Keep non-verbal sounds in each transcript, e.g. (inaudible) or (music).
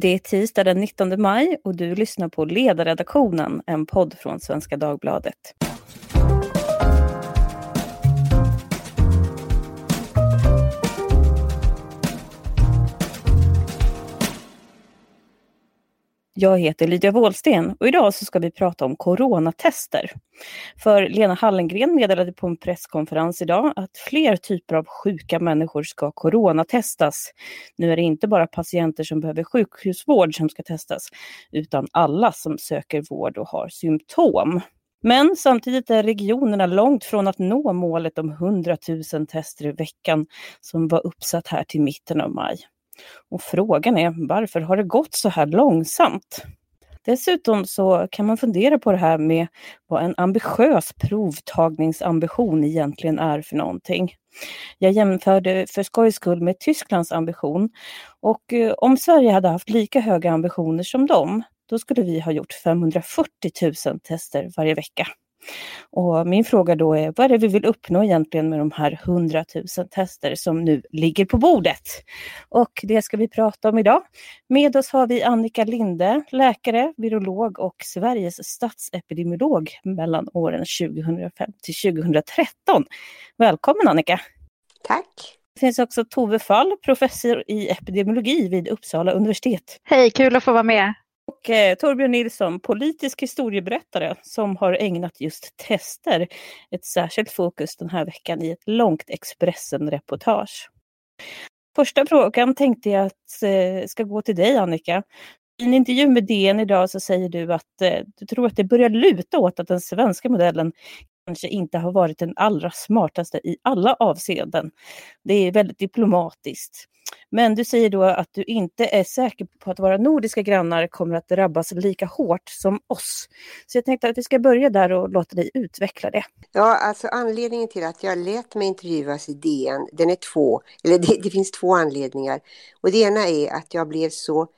Det är tisdag den 19 maj och du lyssnar på Ledarredaktionen, en podd från Svenska Dagbladet. Jag heter Lydia Wåhlsten och idag så ska vi prata om coronatester. För Lena Hallengren meddelade på en presskonferens idag att fler typer av sjuka människor ska coronatestas. Nu är det inte bara patienter som behöver sjukhusvård som ska testas, utan alla som söker vård och har symptom. Men samtidigt är regionerna långt från att nå målet om 100 000 tester i veckan som var uppsatt här till mitten av maj. Och frågan är varför har det gått så här långsamt? Dessutom så kan man fundera på det här med vad en ambitiös provtagningsambition egentligen är för någonting. Jag jämförde för skojs skull med Tysklands ambition och eh, om Sverige hade haft lika höga ambitioner som dem, då skulle vi ha gjort 540 000 tester varje vecka. Och min fråga då är, vad är det vi vill uppnå egentligen med de här 100 000 tester som nu ligger på bordet? Och det ska vi prata om idag. Med oss har vi Annika Linde, läkare, virolog och Sveriges statsepidemiolog mellan åren 2005 till 2013. Välkommen Annika! Tack! Det finns också Tove Fall, professor i epidemiologi vid Uppsala universitet. Hej, kul att få vara med! Och eh, Torbjörn Nilsson, politisk historieberättare som har ägnat just tester ett särskilt fokus den här veckan i ett långt Expressen-reportage. Första frågan tänkte jag att eh, ska gå till dig Annika. I en intervju med DN idag så säger du att eh, du tror att det börjar luta åt att den svenska modellen kanske inte har varit den allra smartaste i alla avseenden. Det är väldigt diplomatiskt. Men du säger då att du inte är säker på att våra nordiska grannar kommer att drabbas lika hårt som oss. Så jag tänkte att vi ska börja där och låta dig utveckla det. Ja, alltså anledningen till att jag lät mig intervjuas i DN, den är två, eller det, det finns två anledningar. Och det ena är att jag blev så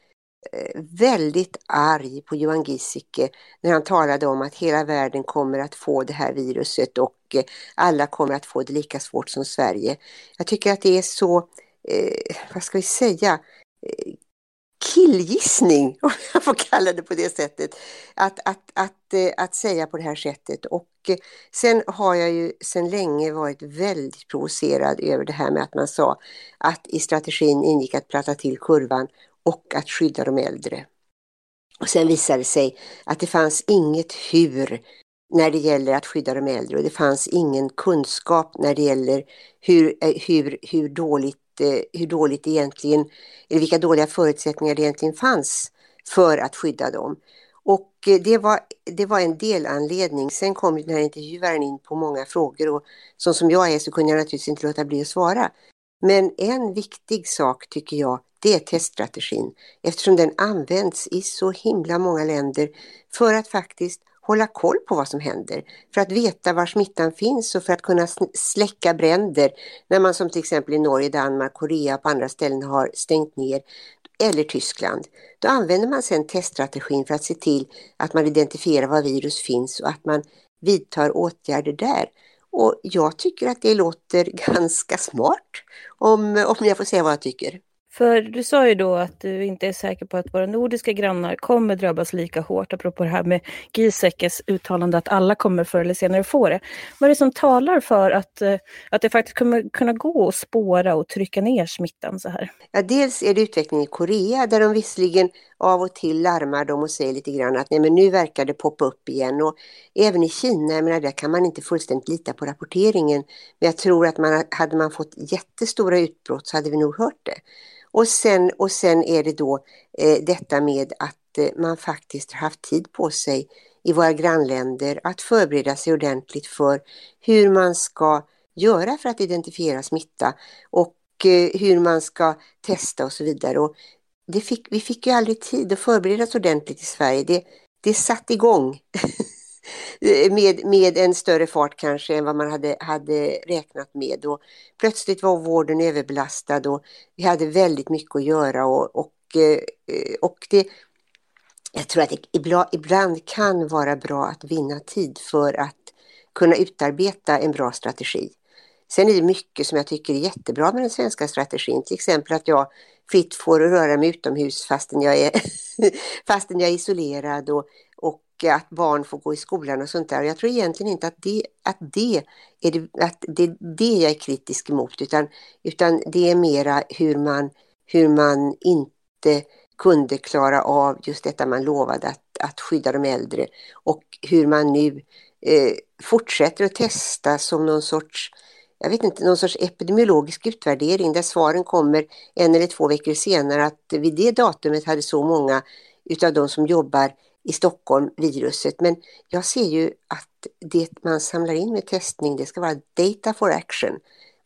Eh, väldigt arg på Johan Giesecke när han talade om att hela världen kommer att få det här viruset och eh, alla kommer att få det lika svårt som Sverige. Jag tycker att det är så, eh, vad ska vi säga, eh, killgissning, (laughs) om jag får kalla det på det sättet, att, att, att, att säga på det här sättet. Och sen har jag ju sedan länge varit väldigt provocerad över det här med att man sa att i strategin ingick att platta till kurvan och att skydda de äldre. Och sen visade det sig att det fanns inget hur när det gäller att skydda de äldre och det fanns ingen kunskap när det gäller hur, eh, hur, hur, dåligt, eh, hur dåligt egentligen, eller vilka dåliga förutsättningar det egentligen fanns för att skydda dem. Och eh, det var, det var en delanledning. Sen kom den här intervjuaren in på många frågor och så som jag är så kunde jag naturligtvis inte låta bli att svara. Men en viktig sak tycker jag det är teststrategin eftersom den används i så himla många länder för att faktiskt hålla koll på vad som händer, för att veta var smittan finns och för att kunna släcka bränder när man som till exempel i Norge, Danmark, Korea och på andra ställen har stängt ner eller Tyskland. Då använder man sedan teststrategin för att se till att man identifierar var virus finns och att man vidtar åtgärder där. Och jag tycker att det låter (laughs) ganska smart om, om jag får säga vad jag tycker. För du sa ju då att du inte är säker på att våra nordiska grannar kommer drabbas lika hårt, apropå det här med Gieseckes uttalande att alla kommer förr eller senare få det. Vad är det som talar för att, eh, att det faktiskt kommer kunna gå att spåra och trycka ner smittan så här? Ja, dels är det utvecklingen i Korea där de visserligen av och till larmar de och säger lite grann att nej men nu verkar det poppa upp igen och även i Kina, jag menar där kan man inte fullständigt lita på rapporteringen. Men jag tror att man, hade man fått jättestora utbrott så hade vi nog hört det. Och sen, och sen är det då eh, detta med att eh, man faktiskt har haft tid på sig i våra grannländer att förbereda sig ordentligt för hur man ska göra för att identifiera smitta och eh, hur man ska testa och så vidare. Och det fick, vi fick ju aldrig tid att förbereda oss ordentligt i Sverige. Det, det satt igång (laughs) med, med en större fart kanske än vad man hade, hade räknat med. Och plötsligt var vården överbelastad och vi hade väldigt mycket att göra. Och, och, eh, och det, jag tror att det ibland kan vara bra att vinna tid för att kunna utarbeta en bra strategi. Sen är det mycket som jag tycker är jättebra med den svenska strategin. Till exempel att jag fritt får röra mig utomhus fastän jag är, (laughs) fastän jag är isolerad och, och att barn får gå i skolan och sånt där. Jag tror egentligen inte att det, att det, är, det, att det det jag är kritisk emot utan, utan det är mera hur man, hur man inte kunde klara av just detta man lovade att, att skydda de äldre och hur man nu eh, fortsätter att testa som någon sorts jag vet inte, någon sorts epidemiologisk utvärdering där svaren kommer en eller två veckor senare att vid det datumet hade så många utav de som jobbar i Stockholm viruset. Men jag ser ju att det man samlar in med testning det ska vara data for action.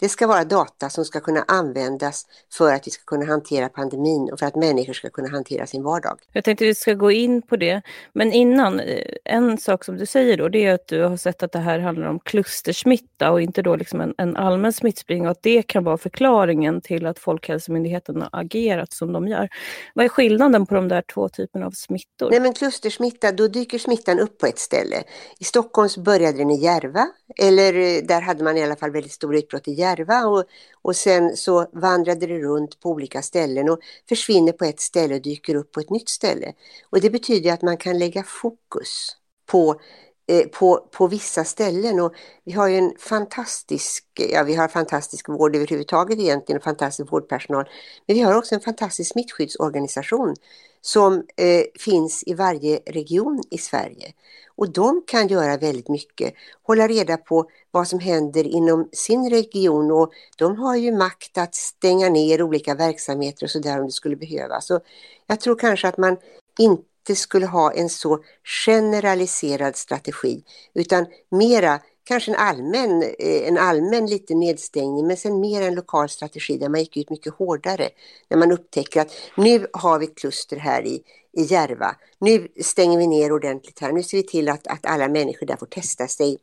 Det ska vara data som ska kunna användas för att vi ska kunna hantera pandemin och för att människor ska kunna hantera sin vardag. Jag tänkte att vi ska gå in på det. Men innan, eh, en sak som du säger då, det är att du har sett att det här handlar om klustersmitta och inte då liksom en, en allmän smittspridning och att det kan vara förklaringen till att Folkhälsomyndigheten har agerat som de gör. Vad är skillnaden på de där två typerna av smittor? Nej men klustersmitta, då dyker smittan upp på ett ställe. I Stockholm började den i Järva, eller eh, där hade man i alla fall väldigt stor utbrott i Järva Järva och, och sen så vandrade det runt på olika ställen och försvinner på ett ställe och dyker upp på ett nytt ställe. Och det betyder att man kan lägga fokus på eh, på, på vissa ställen och vi har ju en fantastisk, ja vi har fantastisk vård överhuvudtaget egentligen och fantastisk vårdpersonal. Men vi har också en fantastisk smittskyddsorganisation som eh, finns i varje region i Sverige. Och de kan göra väldigt mycket, hålla reda på vad som händer inom sin region och de har ju makt att stänga ner olika verksamheter och sådär om det skulle behövas. Så jag tror kanske att man inte skulle ha en så generaliserad strategi utan mera kanske en allmän, eh, en allmän liten nedstängning men sen mer en lokal strategi där man gick ut mycket hårdare. När man upptäcker att nu har vi ett kluster här i, i Järva. Nu stänger vi ner ordentligt här. Nu ser vi till att, att alla människor där får testa sig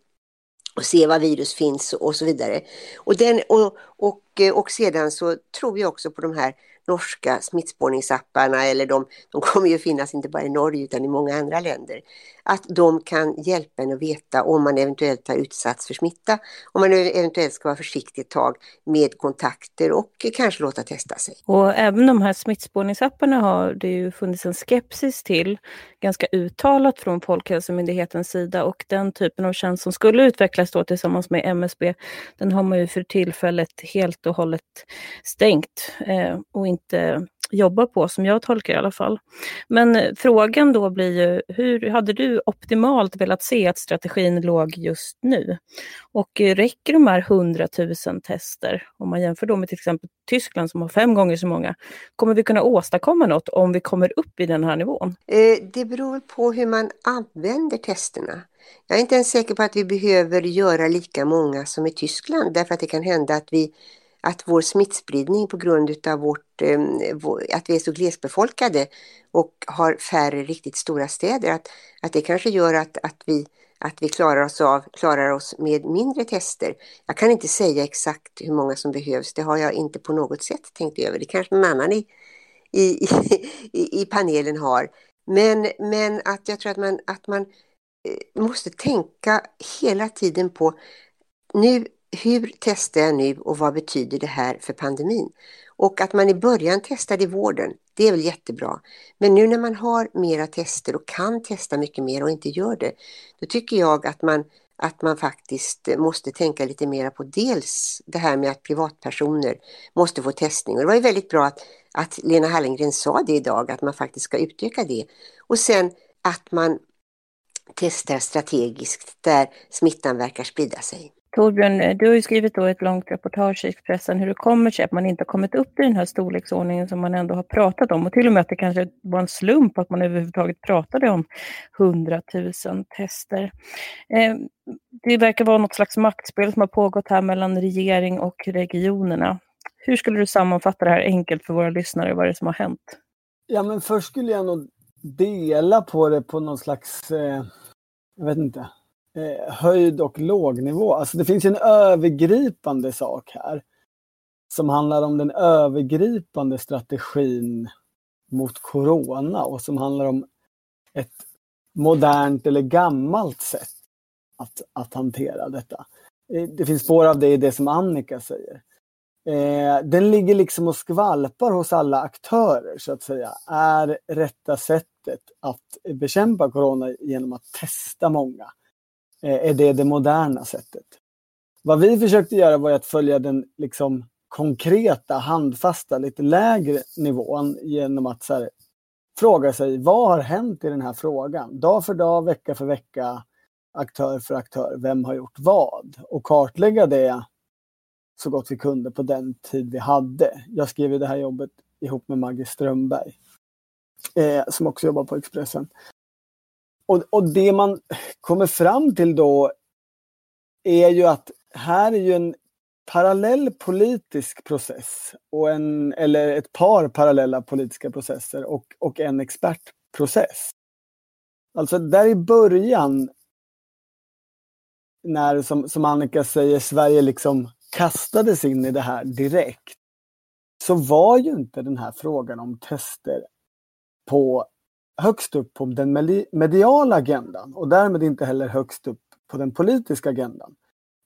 och se var virus finns och så vidare. Och, den, och, och, eh, och sedan så tror jag också på de här norska smittspårningsapparna, eller de, de kommer ju finnas inte bara i Norge utan i många andra länder, att de kan hjälpa en att veta om man eventuellt har utsatts för smitta, om man eventuellt ska vara försiktig ett tag med kontakter och kanske låta testa sig. Och även de här smittspårningsapparna har det ju funnits en skepsis till, ganska uttalat från Folkhälsomyndighetens sida och den typen av tjänst som skulle utvecklas då tillsammans med MSB, den har man ju för tillfället helt och hållet stängt eh, och inte inte jobbar på, som jag tolkar i alla fall. Men eh, frågan då blir ju, hur hade du optimalt velat se att strategin låg just nu? Och eh, räcker de här 100 000 tester, om man jämför då med till exempel Tyskland som har fem gånger så många, kommer vi kunna åstadkomma något om vi kommer upp i den här nivån? Eh, det beror på hur man använder testerna. Jag är inte ens säker på att vi behöver göra lika många som i Tyskland därför att det kan hända att vi att vår smittspridning på grund av vårt, Eh, att vi är så glesbefolkade och har färre riktigt stora städer, att, att det kanske gör att, att, vi, att vi klarar oss, av, klarar oss med mindre tester. Jag kan inte säga exakt hur många som behövs, det har jag inte på något sätt tänkt över. Det kanske någon annan i, i, i, i panelen har. Men, men att jag tror att man, att man eh, måste tänka hela tiden på nu hur testar jag nu och vad betyder det här för pandemin? Och att man i början testade i vården, det är väl jättebra. Men nu när man har mera tester och kan testa mycket mer och inte gör det, då tycker jag att man, att man faktiskt måste tänka lite mera på dels det här med att privatpersoner måste få testning. Och det var ju väldigt bra att, att Lena Hallengren sa det idag, att man faktiskt ska utöka det. Och sen att man testar strategiskt där smittan verkar sprida sig. Torbjörn, eh, du har ju skrivit då ett långt reportage i Expressen hur det kommer sig att man inte har kommit upp i den här storleksordningen som man ändå har pratat om och till och med att det kanske var en slump att man överhuvudtaget pratade om 100 000 tester. Eh, det verkar vara något slags maktspel som har pågått här mellan regering och regionerna. Hur skulle du sammanfatta det här enkelt för våra lyssnare, vad är det som har hänt? Ja, men först skulle jag nog dela på det på någon slags, eh, jag vet inte, eh, höjd och lågnivå. Alltså det finns en övergripande sak här som handlar om den övergripande strategin mot corona och som handlar om ett modernt eller gammalt sätt att, att hantera detta. Eh, det finns spår av det i det som Annika säger. eh, den ligger liksom och skvalpar hos alla aktörer så att säga. Är rätta sättet att bekämpa corona genom att testa många? Eh, är det det moderna sättet? Vad vi försökte göra var att följa den liksom konkreta, handfasta, lite lägre nivån genom att så här, fråga sig vad har hänt i den här frågan? Dag för dag, vecka för vecka, aktör för aktör, vem har gjort vad? Och kartlägga det så gott vi kunde på den tid vi hade. Jag skrev det här jobbet ihop med Maggie Strömberg eh, som också jobbar på Expressen. Och, och det man kommer fram till då är ju att här är ju en parallell politisk process och en, eller ett par parallella politiska processer och, och en expertprocess. Alltså där i början när, som, som Annika säger, Sverige liksom kastades in i det här direkt så var ju inte den här frågan om tester på högst upp på den mediala agendan och därmed inte heller högst upp på den politiska agendan.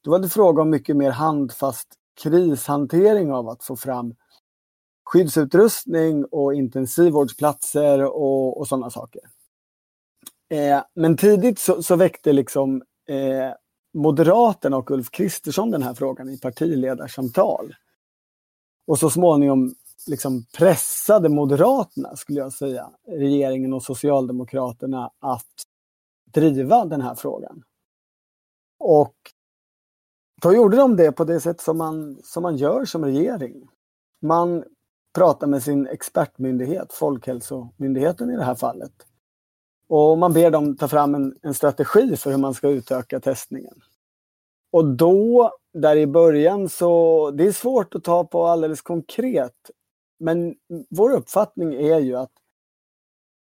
Då var det fråga om mycket mer handfast krishantering av att få fram skyddsutrustning och intensivvårdsplatser och, och sådana saker. Eh, men tidigt så, så väckte liksom eh, Moderaterna och Ulf Kristersson den här frågan i partiledarsamtal. Och så småningom liksom pressade Moderaterna, skulle jag säga, regeringen och Socialdemokraterna att driva den här frågan. Och då gjorde de det på det sätt som man, som man gör som regering. Man pratar med sin expertmyndighet, Folkhälsomyndigheten i det här fallet. Och man ber dem ta fram en, en strategi för hur man ska utöka testningen. Och då, där i början så, det är svårt att ta på alldeles konkret. Men vår uppfattning är ju att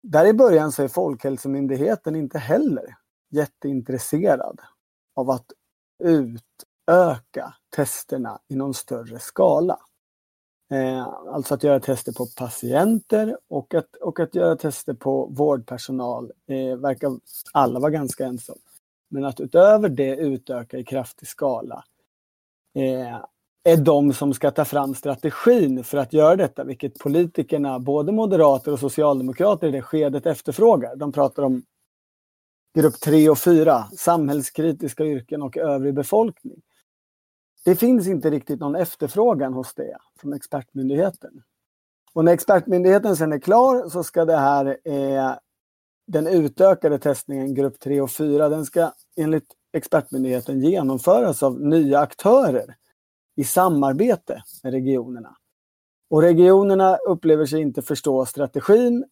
där i början så är Folkhälsomyndigheten inte heller jätteintresserad av att utöka testerna i någon större skala. Eh, alltså att göra tester på patienter och att, och att göra tester på vårdpersonal eh, verkar alla vara ganska ensamma. Men att utöver det utöka i kraftig skala eh, är de som ska ta fram strategin för att göra detta, vilket politikerna, både moderater och socialdemokrater i det skedet efterfrågar. De pratar om grupp 3 och 4, samhällskritiska yrken och övrig befolkning. Det finns inte riktigt någon efterfrågan hos det från expertmyndigheten. Och när expertmyndigheten sen är klar så ska det här, eh, den utökade testningen grupp 3 och 4, den ska enligt expertmyndigheten genomföras av nya aktörer i samarbete med regionerna. Och regionerna upplever sig inte förstå strategin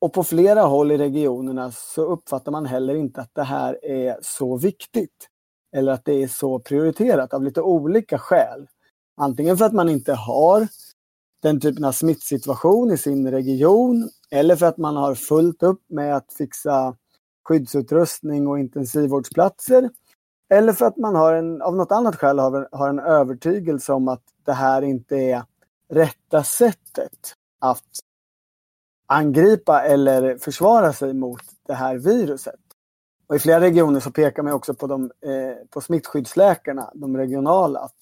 och på flera håll i regionerna så uppfattar man heller inte att det här är så viktigt eller att det är så prioriterat av lite olika skäl. Antingen för att man inte har den typen av smittsituation i sin region eller för att man har fullt upp med att fixa skyddsutrustning och intensivvårdsplatser. Eller för att man har en, av något annat skäl har, har en övertygelse om att det här inte är rätta sättet att angripa eller försvara sig mot det här viruset. Och I flera regioner så pekar man också på, de, eh, på smittskyddsläkarna, de regionala, att,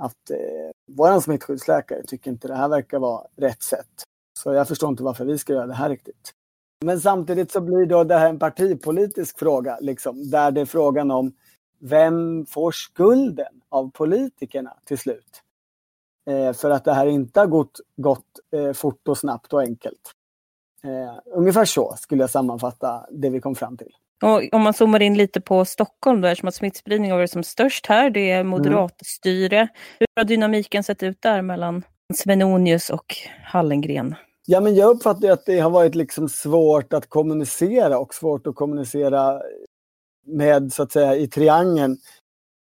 att eh, vår smittskyddsläkare tycker inte det här verkar vara rätt sätt. Så jag förstår inte varför vi ska göra det här riktigt. Men samtidigt så blir då det här en partipolitisk fråga, liksom, där det är frågan om vem får skulden av politikerna till slut? Eh, för att det här inte har gått, gått eh, fort och snabbt och enkelt. Eh, ungefär så skulle jag sammanfatta det vi kom fram till. Och om man zoomar in lite på Stockholm då, eftersom att smittspridningen har varit som störst här, det är moderatstyre. Mm. Hur har dynamiken sett ut där mellan Svenonius och Hallengren? Ja, men jag uppfattar att det har varit liksom svårt att kommunicera och svårt att kommunicera med, så att säga, i triangeln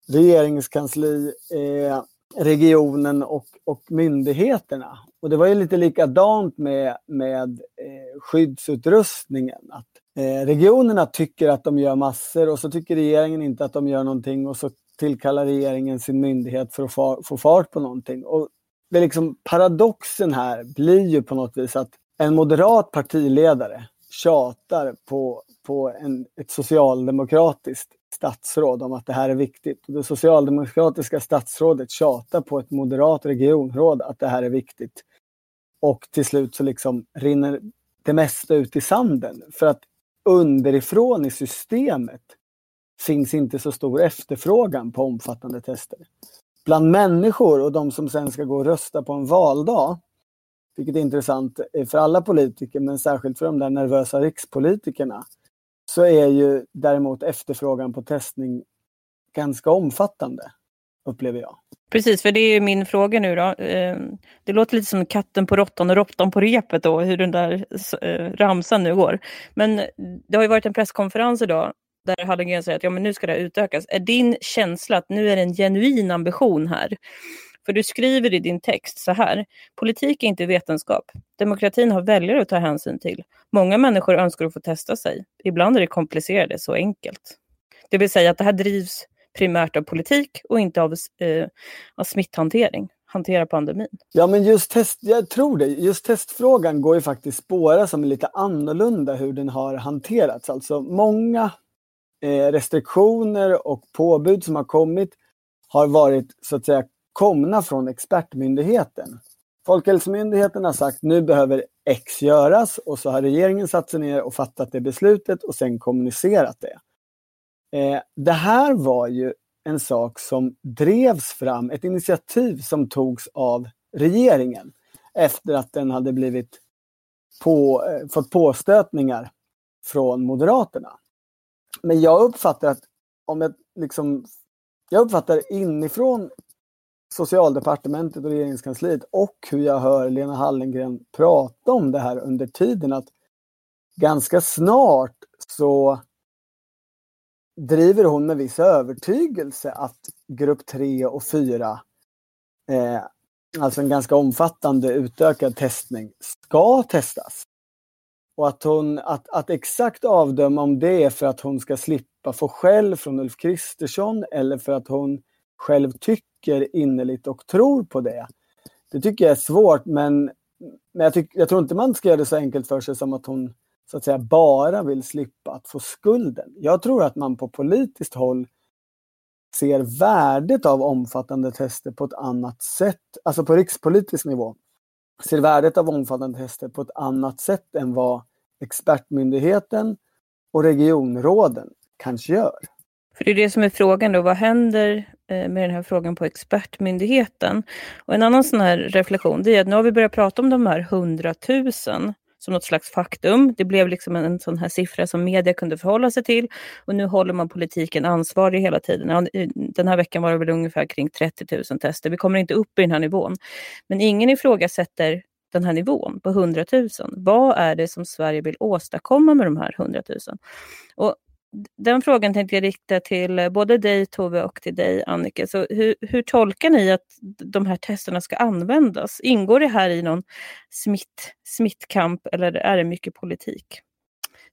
regeringskansli, eh, regionen och, och myndigheterna. Och det var ju lite likadant med, med eh, skyddsutrustningen. Att, eh, regionerna tycker att de gör massor och så tycker regeringen inte att de gör någonting och så tillkallar regeringen sin myndighet för att få, få fart på någonting. Och det är liksom, paradoxen här blir ju på något vis att en moderat partiledare tjatar på, på en, ett socialdemokratiskt statsråd om att det här är viktigt. Det socialdemokratiska statsrådet tjatar på ett moderat regionråd att det här är viktigt. Och till slut så liksom rinner det mesta ut i sanden. För att underifrån i systemet finns inte så stor efterfrågan på omfattande tester. Bland människor och de som sen ska gå och rösta på en valdag, vilket är intressant eh, för alla politiker men särskilt för de där nervösa rikspolitikerna, så är ju däremot efterfrågan på testning ganska omfattande, upplever jag. Precis, för det är min fråga nu då. Ehm, det låter lite som katten på råttan och råttan på repet då, hur den där eh, ramsan nu går. Men det har ju varit en presskonferens idag där Hallengren säger att ja, men nu ska det utökas. Är din känsla att nu är det en genuin ambition här? För du skriver i din text så här. Politik är inte vetenskap. Demokratin har väljare att ta hänsyn till. Många människor önskar att få testa sig. Ibland är det komplicerade, så enkelt. Det vill säga att det här drivs primärt av politik och inte av, eh, av smitthantering hantera pandemin. Ja, men just test, jag tror det. Just testfrågan går ju faktiskt spåra som lite annorlunda hur den har hanterats. Alltså många eh, restriktioner och påbud som har kommit har varit så att säga komna från expertmyndigheten. Folkhälsomyndigheten har sagt nu behöver X göras och så har regeringen satt sig ner och fattat det beslutet och sen kommunicerat det. Eh, det här var ju en sak som drevs fram, ett initiativ som togs av regeringen efter att den hade blivit på, eh, fått påstötningar från Moderaterna. Men jag uppfattar att om jag liksom jag uppfattar inifrån socialdepartementet och regeringskansliet och hur jag hör Lena Hallengren prata om det här under tiden att ganska snart så driver hon med viss övertygelse att grupp 3 och 4, eh, alltså en ganska omfattande utökad testning, ska testas. Och att, hon, att, att exakt avdöma om det är för att hon ska slippa få skäll från Ulf Kristersson eller för att hon själv tycker innerligt och tror på det. Det tycker jag är svårt men, men jag, tyck, jag tror inte man ska göra det så enkelt för sig som att hon så att säga bara vill slippa att få skulden. Jag tror att man på politiskt håll ser värdet av omfattande tester på ett annat sätt, alltså på rikspolitisk nivå, ser värdet av omfattande tester på ett annat sätt än vad expertmyndigheten och regionråden kanske gör. För det är det som är frågan då, vad händer Eh, med den här frågan på expertmyndigheten? Och en annan sån här reflektion, det är att nu har vi börjat prata om de här hundratusen som något slags faktum. Det blev liksom en, en sån här siffra som media kunde förhålla sig till och nu håller man politiken ansvarig hela tiden. Den här veckan var det väl ungefär kring 30 000 tester. Vi kommer inte upp i den här nivån. Men ingen ifrågasätter den här nivån på 100 000. Vad är det som Sverige vill åstadkomma med de här 100 000? Och den frågan tänkte jag rikta till både dig Tove och till dig Annika. Så hur, hur, tolkar ni att de här testerna ska användas? Ingår det här i någon smitt, smittkamp eller är det mycket politik?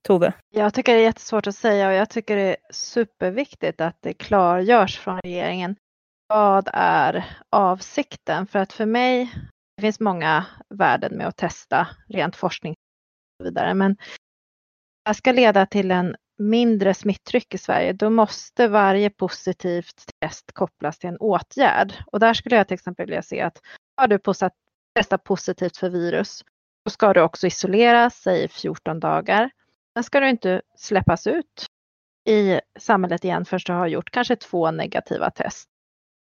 Tove? Jag tycker det är jättesvårt att säga och jag tycker det är superviktigt att det klargörs från regeringen. Vad är avsikten? För att för mig, det finns många värden med att testa rent forskning och vidare, men det här ska leda till en mindre smittryck i Sverige, då måste varje positivt test kopplas till en åtgärd. Och där skulle jag till exempel vilja se att har du testat positivt för virus, då ska du också isoleras i 14 dagar. Sen ska du inte släppas ut i samhället igen förrän du har gjort kanske två negativa test.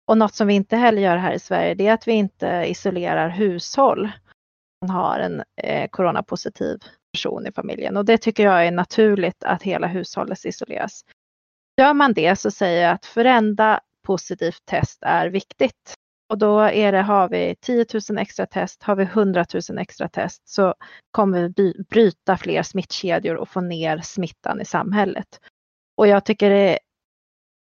Och något som vi inte heller gör här i Sverige, det är att vi inte isolerar hushåll som har en eh, coronapositiv person i familjen och det tycker jag är naturligt att hela hushållet isoleras. Gör man det så säger jag att varenda positivt test är viktigt. Och då är det, har vi 10 000 extra test, har vi 100 000 extra test så kommer vi bryta fler smittkedjor och få ner smittan i samhället. Och jag tycker det är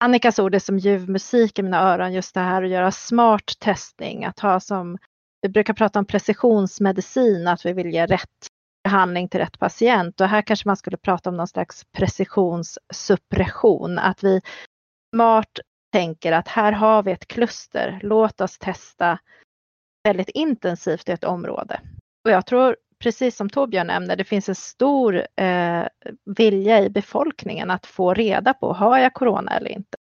Annikas ord är som ljuv musik i mina öron, just det här att göra smart testning, att ha som, vi brukar prata om precisionsmedicin, att vi vill ge rätt behandling till rätt patient och här kanske man skulle prata om någon slags precisionssuppression, att vi smart tänker att här har vi ett kluster, låt oss testa väldigt intensivt i ett område. Och jag tror precis som Torbjörn nämner, det finns en stor eh, vilja i befolkningen att få reda på, har jag corona eller inte?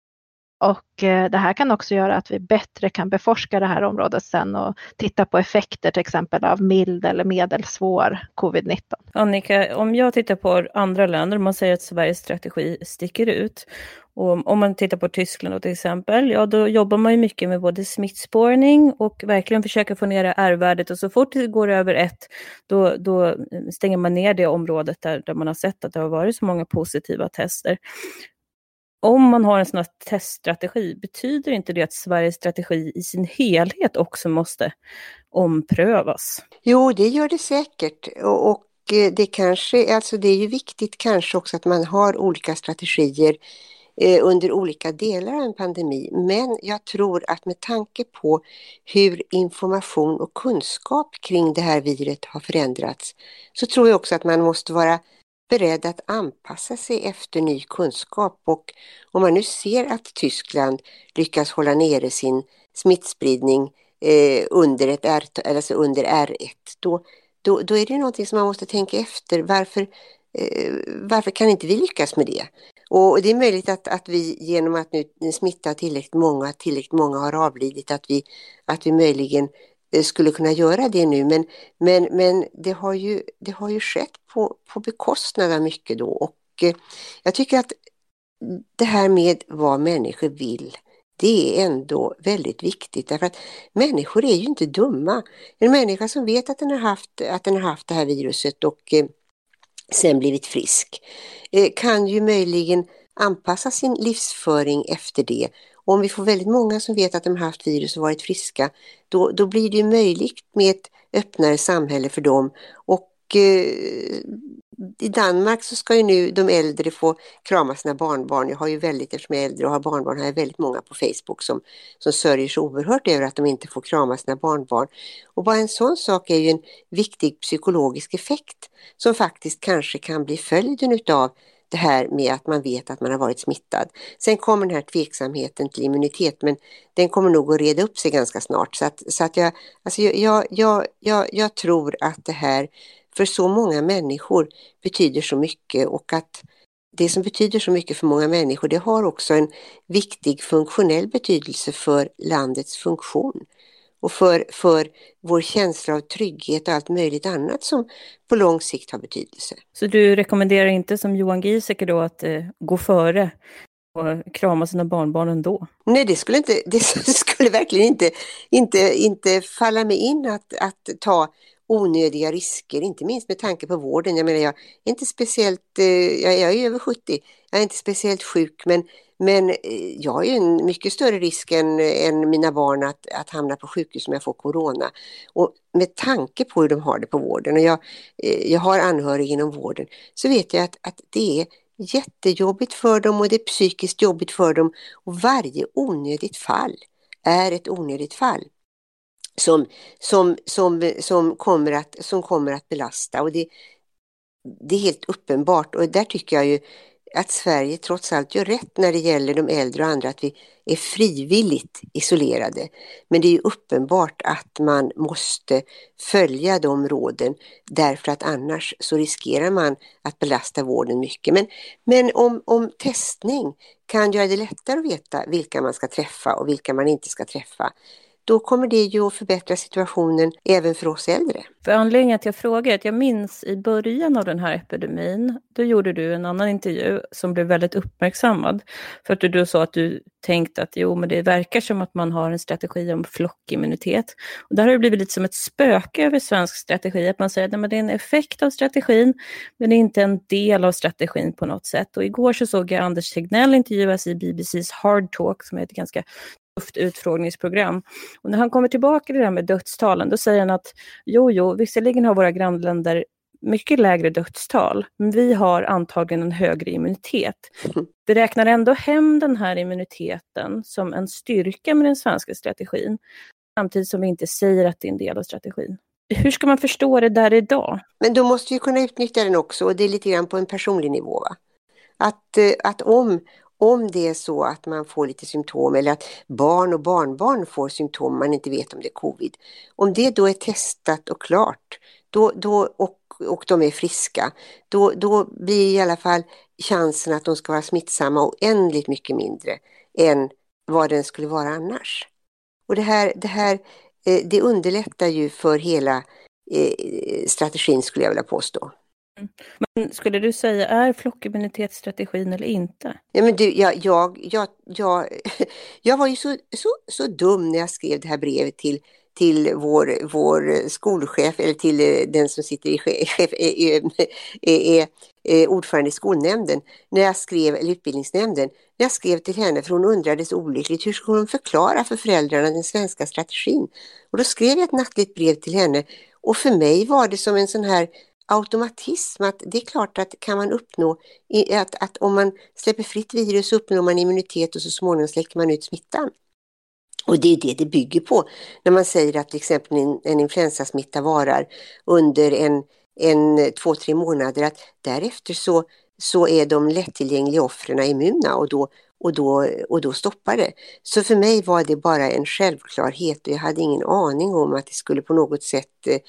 Och eh, det här kan också göra att vi bättre kan beforska det här området sen och titta på effekter till exempel av mild eller medelsvår covid-19. Annika, om jag tittar på andra länder, man säger att Sveriges strategi sticker ut. Och om man tittar på Tyskland till exempel, ja då jobbar man ju mycket med både smittspårning och verkligen försöka få ner R-värdet och så fort det går över ett, då, då eh, stänger man ner det området där, där man har sett att det har varit så många positiva tester om man har en sån här teststrategi, betyder inte det att Sveriges strategi i sin helhet också måste omprövas? Jo, det gör det säkert. Och, eh, det kanske, alltså det är ju viktigt kanske också att man har olika strategier eh, under olika delar av en pandemi. Men jag tror att med tanke på hur information och kunskap kring det här viret har förändrats så tror jag också att man måste vara beredd att anpassa sig efter ny kunskap och om man nu ser att Tyskland lyckas hålla nere sin smittspridning eh, under, ett R, alltså under R1 då, då, då är det någonting som man måste tänka efter. Varför, eh, varför kan inte vi lyckas med det? Och det är möjligt att, att vi genom att nu smitta tillräckligt många, tillräckligt många har avlidit, att vi, att vi möjligen Eh, Eh, skulle kunna göra det nu. Men, men, men det, har ju, det har ju skett på, på bekostnad av mycket då. Och eh, jag tycker att det här med vad människor vill det är ändå väldigt viktigt. Därför att människor är ju inte dumma. En människa som vet att den har haft, att den har haft det här viruset och eh, sen blivit frisk eh, kan ju möjligen anpassa sin livsföring efter det och om vi får väldigt många som vet att de har haft virus och varit friska, då, då blir det möjligt med ett öppnare samhälle för dem. Och eh, i Danmark så ska ju nu de äldre få krama sina barnbarn. Jag har ju väldigt, eftersom jag är äldre och har barnbarn, har jag väldigt många på Facebook som, som sörjer så oerhört över att de inte får krama sina barnbarn. Och bara en sån sak är ju en viktig psykologisk effekt som faktiskt kanske kan bli följden utav det här med att man vet att man har varit smittad. Sen kommer den här tveksamheten till immunitet men den kommer nog att reda upp sig ganska snart. Så att, så att jag, alltså jag, jag, jag, jag tror att det här för så många människor betyder så mycket och att det som betyder så mycket för många människor det har också en viktig funktionell betydelse för landets funktion och för, för vår känsla av trygghet och allt möjligt annat som på lång sikt har betydelse. Så du rekommenderar inte som Johan Giesecke då att eh, gå före och krama sina barnbarn ändå? Nej, det skulle, inte, det (laughs) skulle verkligen inte, inte, inte falla mig in att, att ta onödiga risker, inte minst med tanke på vården. Jag menar, jag är inte speciellt, eh, jag är över 70, jag är inte speciellt sjuk, men men eh, jag har ju en mycket större risk än, än mina barn att, att hamna på sjukhus om jag får corona. Och med tanke på hur de har det på vården och jag, eh, jag har anhöriga inom vården så vet jag att, att det är jättejobbigt för dem och det är psykiskt jobbigt för dem. Och varje onödigt fall är ett onödigt fall som, som, som, som, kommer, att, som kommer att belasta. Och det, det är helt uppenbart och där tycker jag ju att Sverige trots allt gör rätt när det gäller de äldre och andra, att vi är frivilligt isolerade. Men det är ju uppenbart att man måste följa de råden därför att annars så riskerar man att belasta vården mycket. Men, men om, om testning kan göra det lättare att veta vilka man ska träffa och vilka man inte ska träffa, då kommer det ju att förbättra situationen även för oss äldre. För anledningen till att jag frågar är att jag minns i början av den här epidemin, då gjorde du en annan intervju som blev väldigt uppmärksammad. För att du då sa att du tänkte att jo, men det verkar som att man har en strategi om flockimmunitet. Och där har det blivit lite som ett spöke över svensk strategi, att man säger att det är en effekt av strategin, men det är inte en del av strategin på något sätt. Och igår så såg jag Anders Tegnell intervjuas i BBCs Hard Talk, som är ett ganska tufft utfrågningsprogram. Och när han kommer tillbaka till det här med dödstalen, då säger han att jo, jo, visserligen har våra grannländer mycket lägre dödstal, men vi har antagligen en högre immunitet. (laughs) Vi räknar ändå hem den här immuniteten som en styrka med den svenska strategin, samtidigt som vi inte säger att det är en del av strategin. Hur ska man förstå det där idag? Men då måste vi kunna utnyttja den också och det är lite grann på en personlig nivå. Va? Att, eh, att om, om det är så att man får lite symptom eller att barn och barnbarn får symptom man inte vet om det är covid. Om det då är testat och klart, då, då, och, och de är friska, då, då blir i alla fall chansen att de ska vara smittsamma oändligt mycket mindre än vad den skulle vara annars. Och det här, det här eh, det underlättar ju för hela eh, strategin skulle jag vilja påstå. Men skulle du säga, är flockimmunitetsstrategin eller inte? Ja, men du, jag, jag, jag, jag, (laughs) jag var ju så, så, så dum när jag skrev det här brevet till, till vår, vår skolchef, eller till eh, den som sitter i chef, är, är, är, ordförande i skolnämnden, när jag skrev, eller utbildningsnämnden, när jag skrev till henne, för hon undrade så olyckligt, hur skulle hon förklara för föräldrarna den svenska strategin? Och då skrev jag ett nattligt brev till henne och för mig var det som en sån här automatism att det är klart att kan man uppnå att, att om man släpper fritt virus så uppnår man immunitet och så småningom släcker man ut smittan. Och det är det det bygger på när man säger att till exempel en, en influensasmitta varar under en, en två, tre månader att därefter så, så är de lättillgängliga offren immuna och då, och, då, och då stoppar det. Så för mig var det bara en självklarhet och jag hade ingen aning om att det skulle på något sätt eh,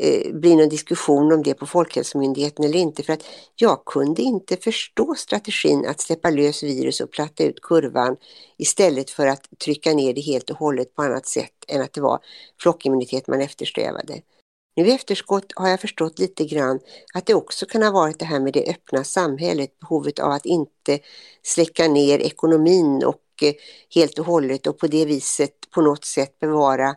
eh, bli någon diskussion om det på Folkhälsomyndigheten eller inte för att jag kunde inte förstå strategin att släppa lös virus och platta ut kurvan istället för att trycka ner det helt och hållet på annat sätt än att det var flockimmunitet man eftersträvade. Nu i efterskott har jag förstått lite grann att det också kan ha varit det här med det öppna samhället, behovet av att inte släcka ner ekonomin och eh, helt och hållet och på det viset på något sätt bevara eh,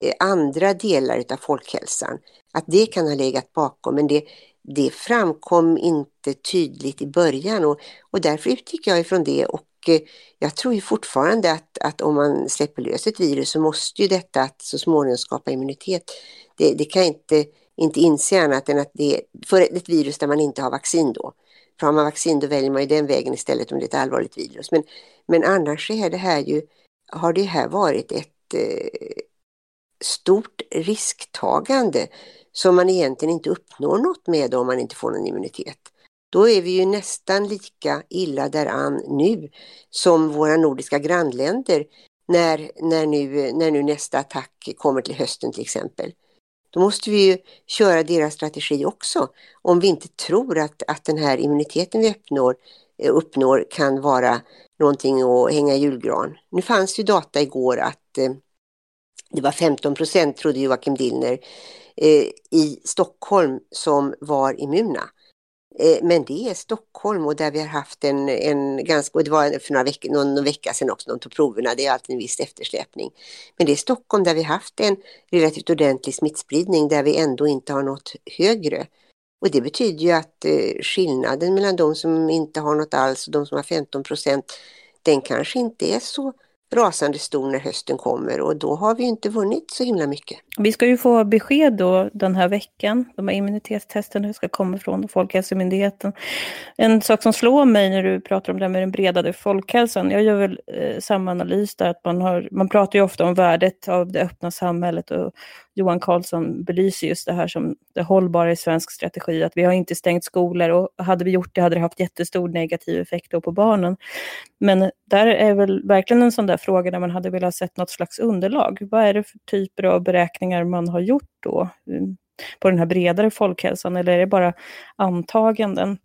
Eh, andra delar av folkhälsan. Att det kan ha legat bakom men det, det framkom inte tydligt i början och, och därför utgick jag ifrån det och eh, jag tror ju fortfarande att, att om man släpper lös ett virus så måste ju detta att så småningom skapa immunitet det, det kan jag inte, inte inse annat än att det är för ett virus där man inte har vaccin då. För har man vaccin då väljer man ju den vägen istället om det är ett allvarligt virus. Men, men annars är det här ju, har det här varit ett eh, stort risktagande som man egentligen inte uppnår något med om man inte får någon immunitet. Då är vi ju nästan lika illa däran nu som våra nordiska grannländer när, när, nu, när nu nästa attack kommer till hösten till exempel. Då måste vi ju köra deras strategi också. Om vi inte tror att, att den här immuniteten vi uppnår, eh, uppnår kan vara någonting att hänga i julgran. Nu fanns ju data igår att eh, det var 15 procent, trodde Joakim Dillner, eh, i Stockholm som var immuna. Eh, men det är Stockholm och där vi har haft en, en ganska, och det var för några veckor, någon, någon vecka sedan också, de tog proverna, det är alltid en viss eftersläpning. Men det är Stockholm där vi haft en relativt ordentlig smittspridning där vi ändå inte har nått högre. Och det betyder ju att eh, skillnaden mellan de som inte har något alls och de som har 15 procent, den kanske inte är så rasande stor när hösten kommer och då har vi inte vunnit så himla mycket. Vi ska ju få besked då den här veckan. De här immunitetstesterna ska komma från Folkhälsomyndigheten. En sak som slår mig när du pratar om det här med den bredare folkhälsan, jag gör väl eh, samma analys där, att man, har, man pratar ju ofta om värdet av det öppna samhället och Johan Carlsson belyser just det här som det hållbara i svensk strategi, att vi har inte stängt skolor och hade vi gjort det hade det haft jättestor negativ effekt då på barnen. Men där är väl verkligen en sån där frågorna där man hade velat sett något slags underlag. Vad är det för typer av beräkningar man har gjort då mm, på den här bredare folkhälsan eller är det bara antaganden?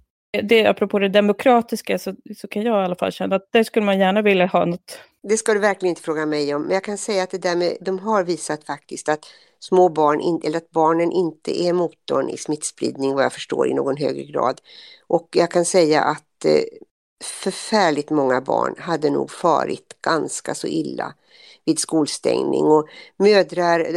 det, apropå det demokratiska så, så kan jag i alla fall känna att det skulle man gärna vilja ha något. Det ska du verkligen inte fråga mig om, men jag kan säga att det där med, de har visat faktiskt att små barn, in, eller att barnen inte är motorn i smittspridning vad jag förstår i någon högre grad. Och jag kan säga att eh, förfärligt många barn hade nog farit ganska så illa vid skolstängning och mödrar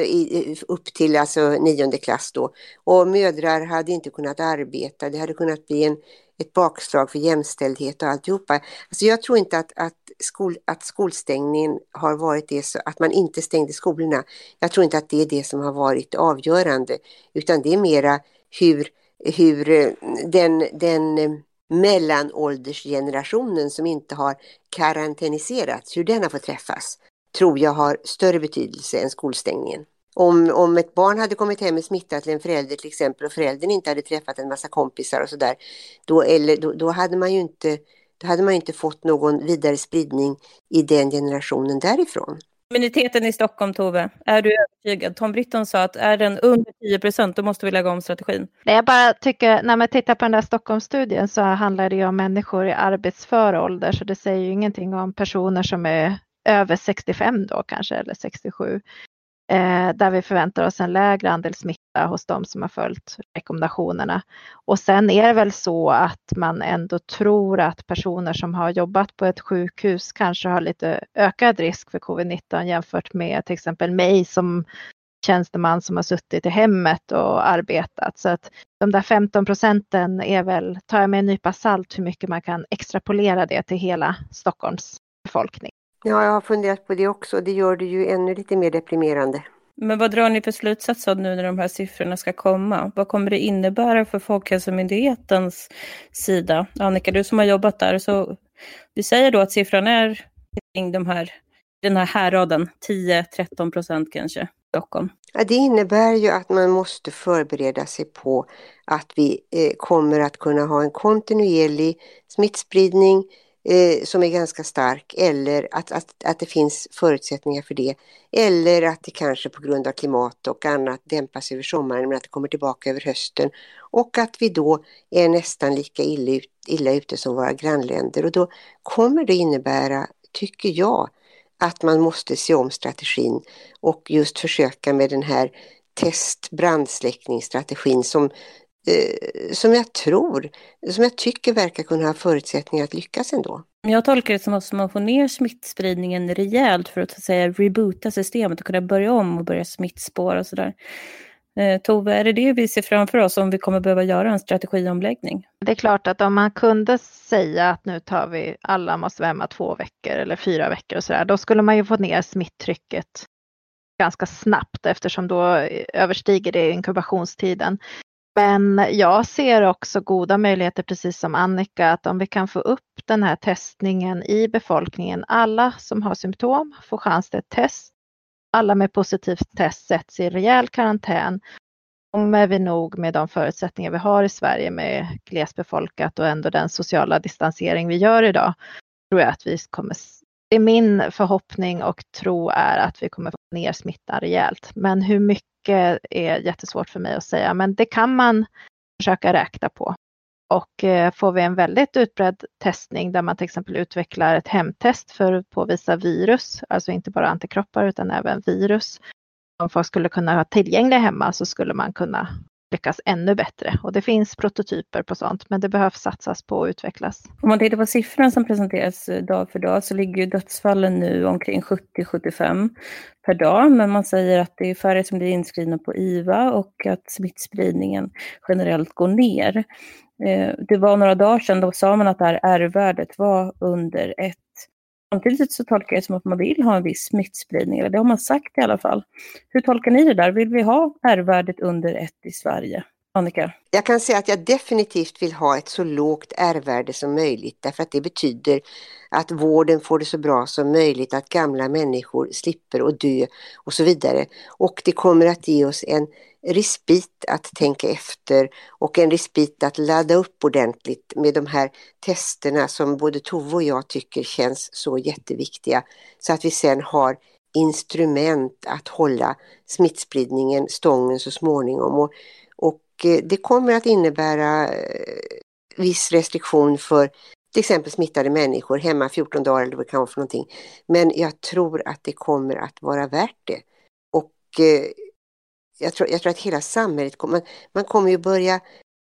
upp till alltså nionde klass då och mödrar hade inte kunnat arbeta. Det hade kunnat bli en, ett bakslag för jämställdhet och alltihopa. Alltså jag tror inte att, att, skol, att skolstängningen har varit det, så att man inte stängde skolorna. Jag tror inte att det är det som har varit avgörande, utan det är mera hur, hur eh, den, den eh, mellanåldersgenerationen som inte har karantäniserats, hur den har fått träffas, tror jag har större betydelse än skolstängningen. Om, om ett barn hade kommit hem med smitta till en förälder till exempel och föräldern inte hade träffat en massa kompisar och sådär, då, då, då hade man ju inte då hade man inte fått någon vidare spridning i den generationen därifrån. Immuniteten i Stockholm, Tove, är du övertygad? Tom Britton sa att är den under 10 procent, då måste vi lägga om strategin. Nej, jag bara tycker, när man tittar på den där Stockholmsstudien så handlar det ju om människor i arbetsför ålder, så det säger ju ingenting om personer som är över 65 då kanske, eller 67 eh, där vi förväntar oss en lägre andel smitta hos de som har följt rekommendationerna. Och sen är det väl så att man ändå tror att personer som har jobbat på ett sjukhus kanske har lite ökad risk för covid-19 jämfört med till exempel mig som tjänsteman som har suttit i hemmet och arbetat. Så att de där 15 procenten är väl, tar jag med en nypa salt hur mycket man kan extrapolera det till hela Stockholms befolkning. Ja, jag har funderat på det också. Det gör det ju ännu lite mer deprimerande. Men vad drar ni för slutsatser nu när de här siffrorna ska komma? Vad kommer det innebära för Folkhälsomyndighetens sida? Annika, du som har jobbat där, så vi säger då att siffran är kring de här, den här häraden, 10-13 procent kanske, Stockholm. Ja, det innebär ju att man måste förbereda sig på att vi eh, kommer att kunna ha en kontinuerlig smittspridning eh, som är ganska stark eller att, att, att det finns förutsättningar för det. Eller att det kanske på grund av klimat och annat dämpas över sommaren men att det kommer tillbaka över hösten. Och att vi då är nästan lika illa, ut, illa ute som våra grannländer och då kommer det innebära, tycker jag, att man måste se om strategin och just försöka med den här test brandsläckningsstrategin som som jag tror, som jag tycker verkar kunna ha förutsättningar att lyckas ändå. Jag tolkar det som att man får ner smittspridningen rejält för att, att säga reboota systemet och kunna börja om och börja smittspåra och sådär. Eh, Tove, är det det vi ser framför oss om vi kommer behöva göra en strategiomläggning? Det är klart att om man kunde säga att nu tar vi, alla måste vara hemma två veckor eller fyra veckor och sådär, då skulle man ju få ner smitttrycket ganska snabbt eftersom då överstiger det inkubationstiden. Men jag ser också goda möjligheter, precis som Annika, att om vi kan få upp den här testningen i befolkningen. Alla som har symptom får chans till ett test. Alla med positivt test sätts i rejäl karantän. Kommer vi nog med de förutsättningar vi har i Sverige med glesbefolkat och ändå den sociala distansering vi gör idag, tror jag att vi kommer det är min förhoppning och tro är att vi kommer få ner smittan rejält. Men hur mycket är jättesvårt för mig att säga, men det kan man försöka räkna på. Och eh, får vi en väldigt utbredd testning där man till exempel utvecklar ett hemtest för att påvisa virus, alltså inte bara antikroppar utan även virus. Om folk skulle kunna ha tillgängliga hemma så skulle man kunna lyckas ännu bättre. Och det finns prototyper på sånt, men det behövs satsas på att utvecklas. Om man tittar på siffrorna som presenteras eh, dag för dag så ligger ju dödsfallen nu omkring 70-75 per dag, men man säger att det är färre som blir inskrivna på IVA och att smittspridningen generellt går ner. Eh, det var några dagar sedan, då sa man att det här R-värdet var under ett. Samtidigt så tolkar jag det som att man vill ha en viss smittspridning, eller det har man sagt i alla fall. Hur tolkar ni det där? Vill vi ha R-värdet under ett i Sverige? Annika? Jag kan säga att jag definitivt vill ha ett så lågt R-värde som möjligt därför att det betyder att vården får det så bra som möjligt, att gamla människor slipper att dö och så vidare. Och det kommer att ge oss en respit att tänka efter och en respit att ladda upp ordentligt med de här testerna som både Tove och jag tycker känns så jätteviktiga. Så att vi sen har instrument att hålla smittspridningen stången så småningom. Och, Eh, det kommer att innebära eh, viss restriktion för till exempel smittade människor hemma 14 dagar eller vad det kan vara för någonting. Men jag tror att det kommer att vara värt det. Och eh, jag tror, jag tror att hela samhället kommer, man kommer ju börja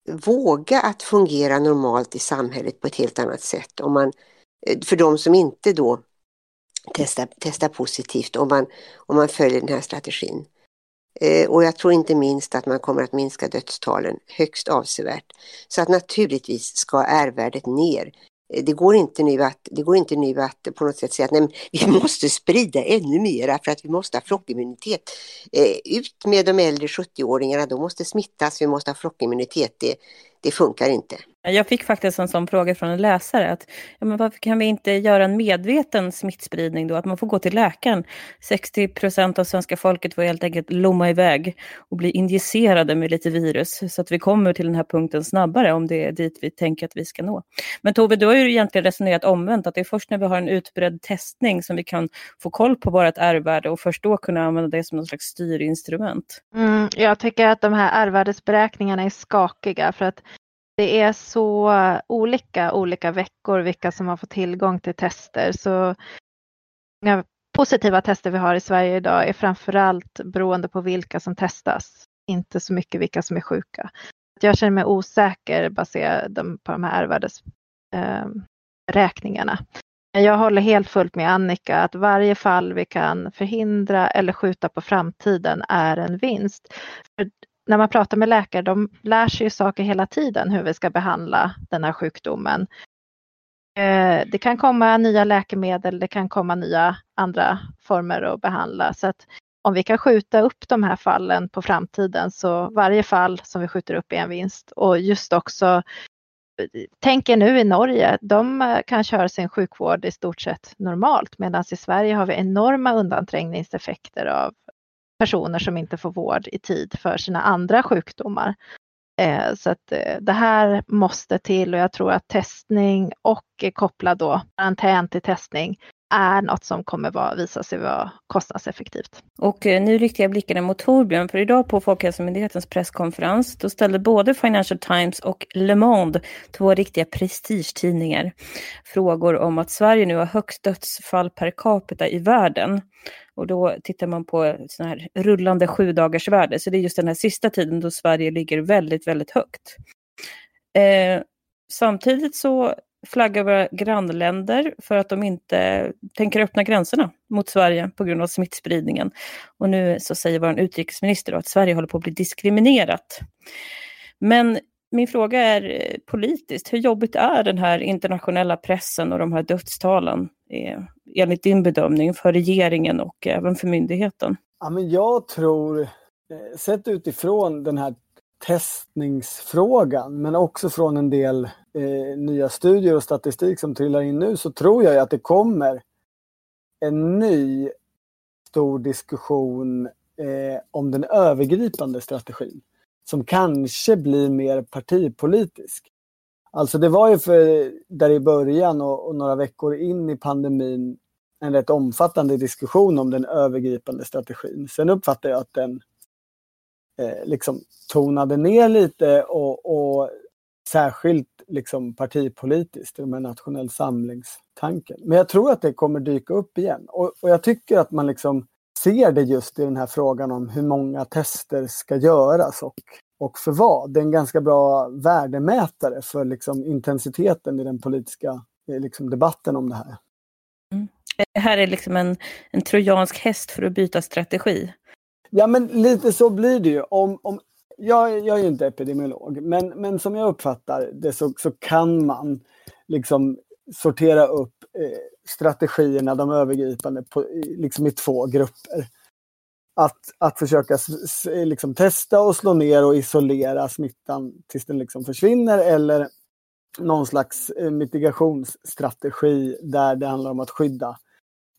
våga att fungera normalt i samhället på ett helt annat sätt. Om man, för de som inte då testar, testar positivt, om man, om man följer den här strategin. Eh, och jag tror inte minst att man kommer att minska dödstalen högst avsevärt. Så att naturligtvis ska R-värdet ner. Eh, det går, inte nu att, det går inte nu att på något sätt säga att nej, vi (laughs) måste sprida ännu mera för att vi måste ha flockimmunitet. Eh, ut med de äldre 70-åringarna, de måste smittas, vi måste ha flockimmunitet. Det, det funkar inte. Eh, jag fick faktiskt en sån fråga från en läsare. Att, ja, men varför kan vi inte göra en medveten smittspridning då? Att man får gå till läkaren. 60 procent av svenska folket får helt enkelt lomma iväg och bli injicerade med lite virus. Så att vi kommer till den här punkten snabbare om det är dit vi tänker att vi ska nå. Men Tove, du har ju egentligen resonerat omvänt. Att det är först när vi har en utbredd testning som vi kan få koll på vårt R-värde och först då kunna använda det som någon slags styrinstrument. Mm, jag tycker att de här R-värdesberäkningarna är skakiga för att det är så olika olika veckor vilka som har fått tillgång till tester. Så många positiva tester vi har i Sverige idag är framförallt beroende på vilka som testas, inte så mycket vilka som är sjuka. Jag känner mig osäker baserat på de här R-värdesberäkningarna. Ehm, jag håller helt fullt med Annika att varje fall vi kan förhindra eller skjuta på framtiden är en vinst. För när man pratar med läkare, de lär sig ju saker hela tiden hur vi ska behandla den här sjukdomen. Eh, det kan komma nya läkemedel, det kan komma nya andra former att behandla. Så att om vi kan skjuta upp de här fallen på framtiden så varje fall som vi skjuter upp är en vinst. Och just också, tänk er nu i Norge, de eh, kan köra sin sjukvård i stort sett normalt medan i Sverige har vi enorma undanträngningseffekter av personer som inte får vård i tid för sina andra sjukdomar. Eh, så att eh, det här måste till och jag tror att testning och eh, kopplad då karantän till testning är något som kommer vara, visa sig vara kostnadseffektivt. Och eh, nu riktar jag blickarna mot Torbjörn, för idag på Folkhälsomyndighetens presskonferens, då ställde både Financial Times och Le Monde, två riktiga prestigetidningar, frågor om att Sverige nu har högst dödsfall per capita i världen. Och då tittar man på sån här rullande sju dagars värde. Så det är just den här sista tiden då Sverige ligger väldigt, väldigt högt. Eh, samtidigt så flaggar våra grannländer för att de inte tänker öppna gränserna mot Sverige på grund av smittspridningen. Och nu så säger vår utrikesminister att Sverige håller på att bli diskriminerat. Men min fråga är eh, politiskt, hur jobbigt är den här internationella pressen och de här dödstalen eh, enligt din bedömning för regeringen och även för myndigheten? Ja, men jag tror, eh, sett utifrån den här testningsfrågan men också från en del eh, nya studier och statistik som trillar in nu så tror jag att det kommer en ny stor diskussion eh, om den övergripande strategin som kanske blir mer partipolitisk. Alltså det var ju för där i början och, och, några veckor in i pandemin en rätt omfattande diskussion om den övergripande strategin. Sen uppfattar jag att den eh, liksom tonade ner lite och, och särskilt liksom partipolitiskt, med nationell samlingstanken. Men jag tror att det kommer dyka upp igen och, och jag tycker att man liksom ser det just i den här frågan om hur många tester ska göras och, och för vad. Det är en ganska bra värdemätare för liksom intensiteten i den politiska eh, liksom debatten om det här. Mm. Det här är liksom en, en trojansk häst för att byta strategi. Ja men lite så blir det ju. Om, om, jag, jag är ju inte epidemiolog men, men som jag uppfattar det så, så kan man liksom sortera upp eh, strategierna, de övergripande, på, liksom i två grupper. Att, att försöka liksom, testa och slå ner och isolera smittan tills den liksom försvinner eller någon slags eh, mitigationsstrategi där det handlar om att skydda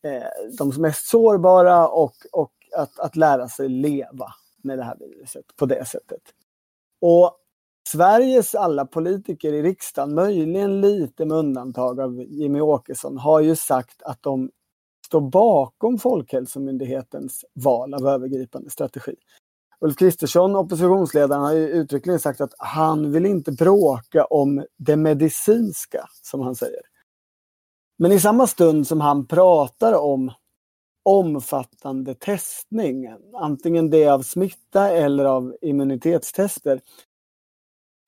eh, de mest sårbara och, och att, att lära sig leva med det här viruset på det sättet. Och Sveriges alla politiker i riksdagen, möjligen lite med undantag av Jimmy Åkesson, har ju sagt att de står bakom Folkhälsomyndighetens val av övergripande strategi. Ulf Kristersson, oppositionsledaren, har ju uttryckligen sagt att han vill inte bråka om det medicinska, som han säger. Men i samma stund som han pratar om omfattande testning, antingen det av smitta eller av immunitetstester,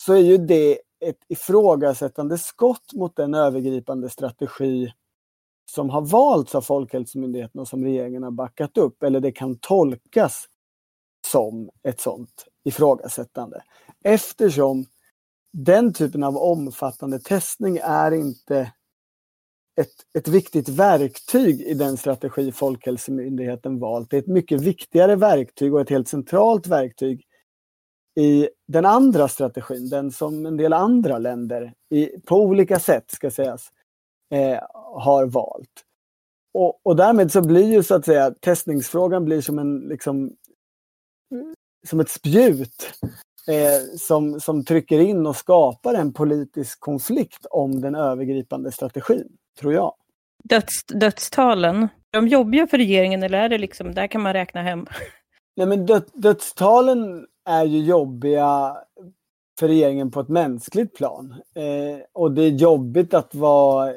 så är ju det ett ifrågasättande skott mot den övergripande strategi som har valts av Folkhälsomyndigheten och som regeringen har backat upp. Eller det kan tolkas som ett sådant ifrågasättande. Eftersom den typen av omfattande testning är inte ett, ett viktigt verktyg i den strategi Folkhälsomyndigheten valt. Det är ett mycket viktigare verktyg och ett helt centralt verktyg i den andra strategin, den som en del andra länder i, på olika sätt ska sägas eh, har valt. Och, och, därmed så blir ju så att säga testningsfrågan blir som en liksom som ett spjut eh, som, som trycker in och skapar en politisk konflikt om den övergripande strategin, tror jag. Döds, dödstalen, de jobbiga för regeringen eller är det liksom, där kan man räkna hem? Nej men död, dödstalen är ju jobbiga för regeringen på ett mänskligt plan. Eh, och det är jobbigt att vara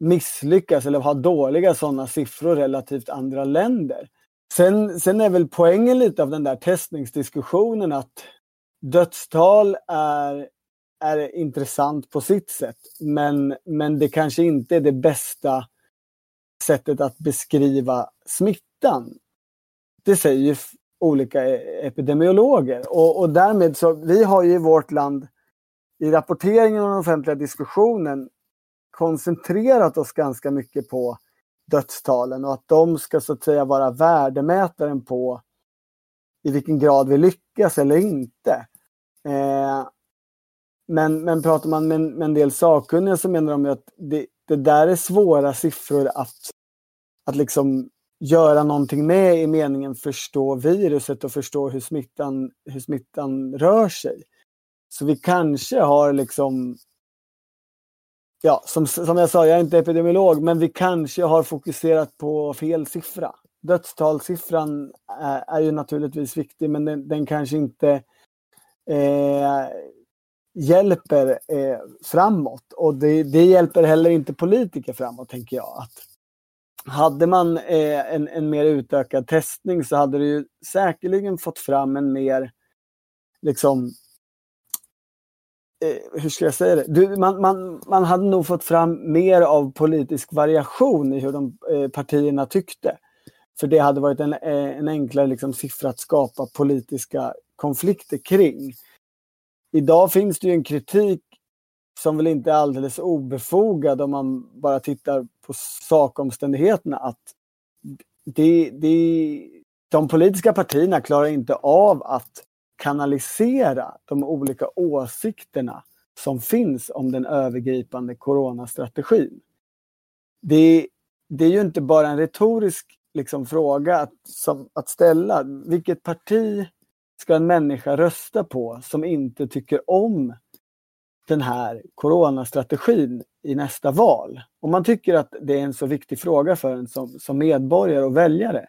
misslyckas eller ha dåliga sådana siffror relativt andra länder. Sen, sen är väl poängen lite av den där testningsdiskussionen att dödstal är, är intressant på sitt sätt. Men, men det kanske inte är det bästa sättet att beskriva smittan. Det säger ju olika e- epidemiologer. Och, och därmed så, vi har ju i vårt land i rapporteringen och den offentliga diskussionen koncentrerat oss ganska mycket på dödstalen och att de ska så att säga vara värdemätaren på i vilken grad vi lyckas eller inte. Eh, men, men pratar man med, med en del sakkunniga så menar de att det, det där är svåra siffror att, att liksom göra någonting med i meningen förstå viruset och förstå hur smittan, hur smittan rör sig. Så vi kanske har liksom ja, som, som jag sa, jag är inte epidemiolog, men vi kanske har fokuserat på fel siffra. Dödstalssiffran är, är ju naturligtvis viktig, men den, den kanske inte eh, hjälper eh, framåt. Och det, det, hjälper heller inte politiker framåt, tänker jag. Att hade man eh, en, en mer utökad testning så hade det ju säkerligen fått fram en mer liksom eh, hur ska jag säga det? Du, man, man, man hade nog fått fram mer av politisk variation i hur de eh, partierna tyckte. För det hade varit en, eh, en enklare liksom, siffra att skapa politiska konflikter kring. Idag finns det ju en kritik som väl inte är alldeles obefogad om man bara tittar på sakomständigheterna att det, det, de politiska partierna klarar inte av att kanalisera de olika åsikterna som finns om den övergripande coronastrategin. Det, det är ju inte bara en retorisk liksom, fråga att, som, att ställa. Vilket parti ska en människa rösta på som inte tycker om den här coronastrategin i nästa val? Om man tycker att det är en så viktig fråga för en som, som medborgare och väljare,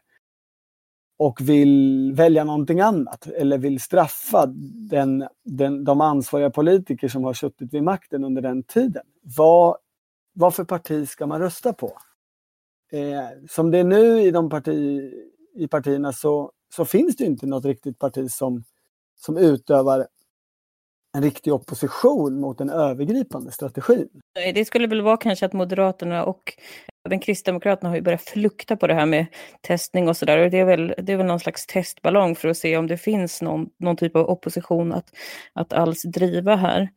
och vill välja någonting annat eller vill straffa den, den, de ansvariga politiker som har suttit vid makten under den tiden. Vad, vad för parti ska man rösta på? Eh, som det är nu i, de parti, i partierna så, så finns det inte något riktigt parti som, som utövar en riktig opposition mot den övergripande strategin. Det skulle väl vara kanske att Moderaterna och även Kristdemokraterna har ju börjat flukta på det här med testning och sådär. Det, är väl, det är väl någon slags testballong för att se om det finns någon, någon typ av opposition att, att alls driva här.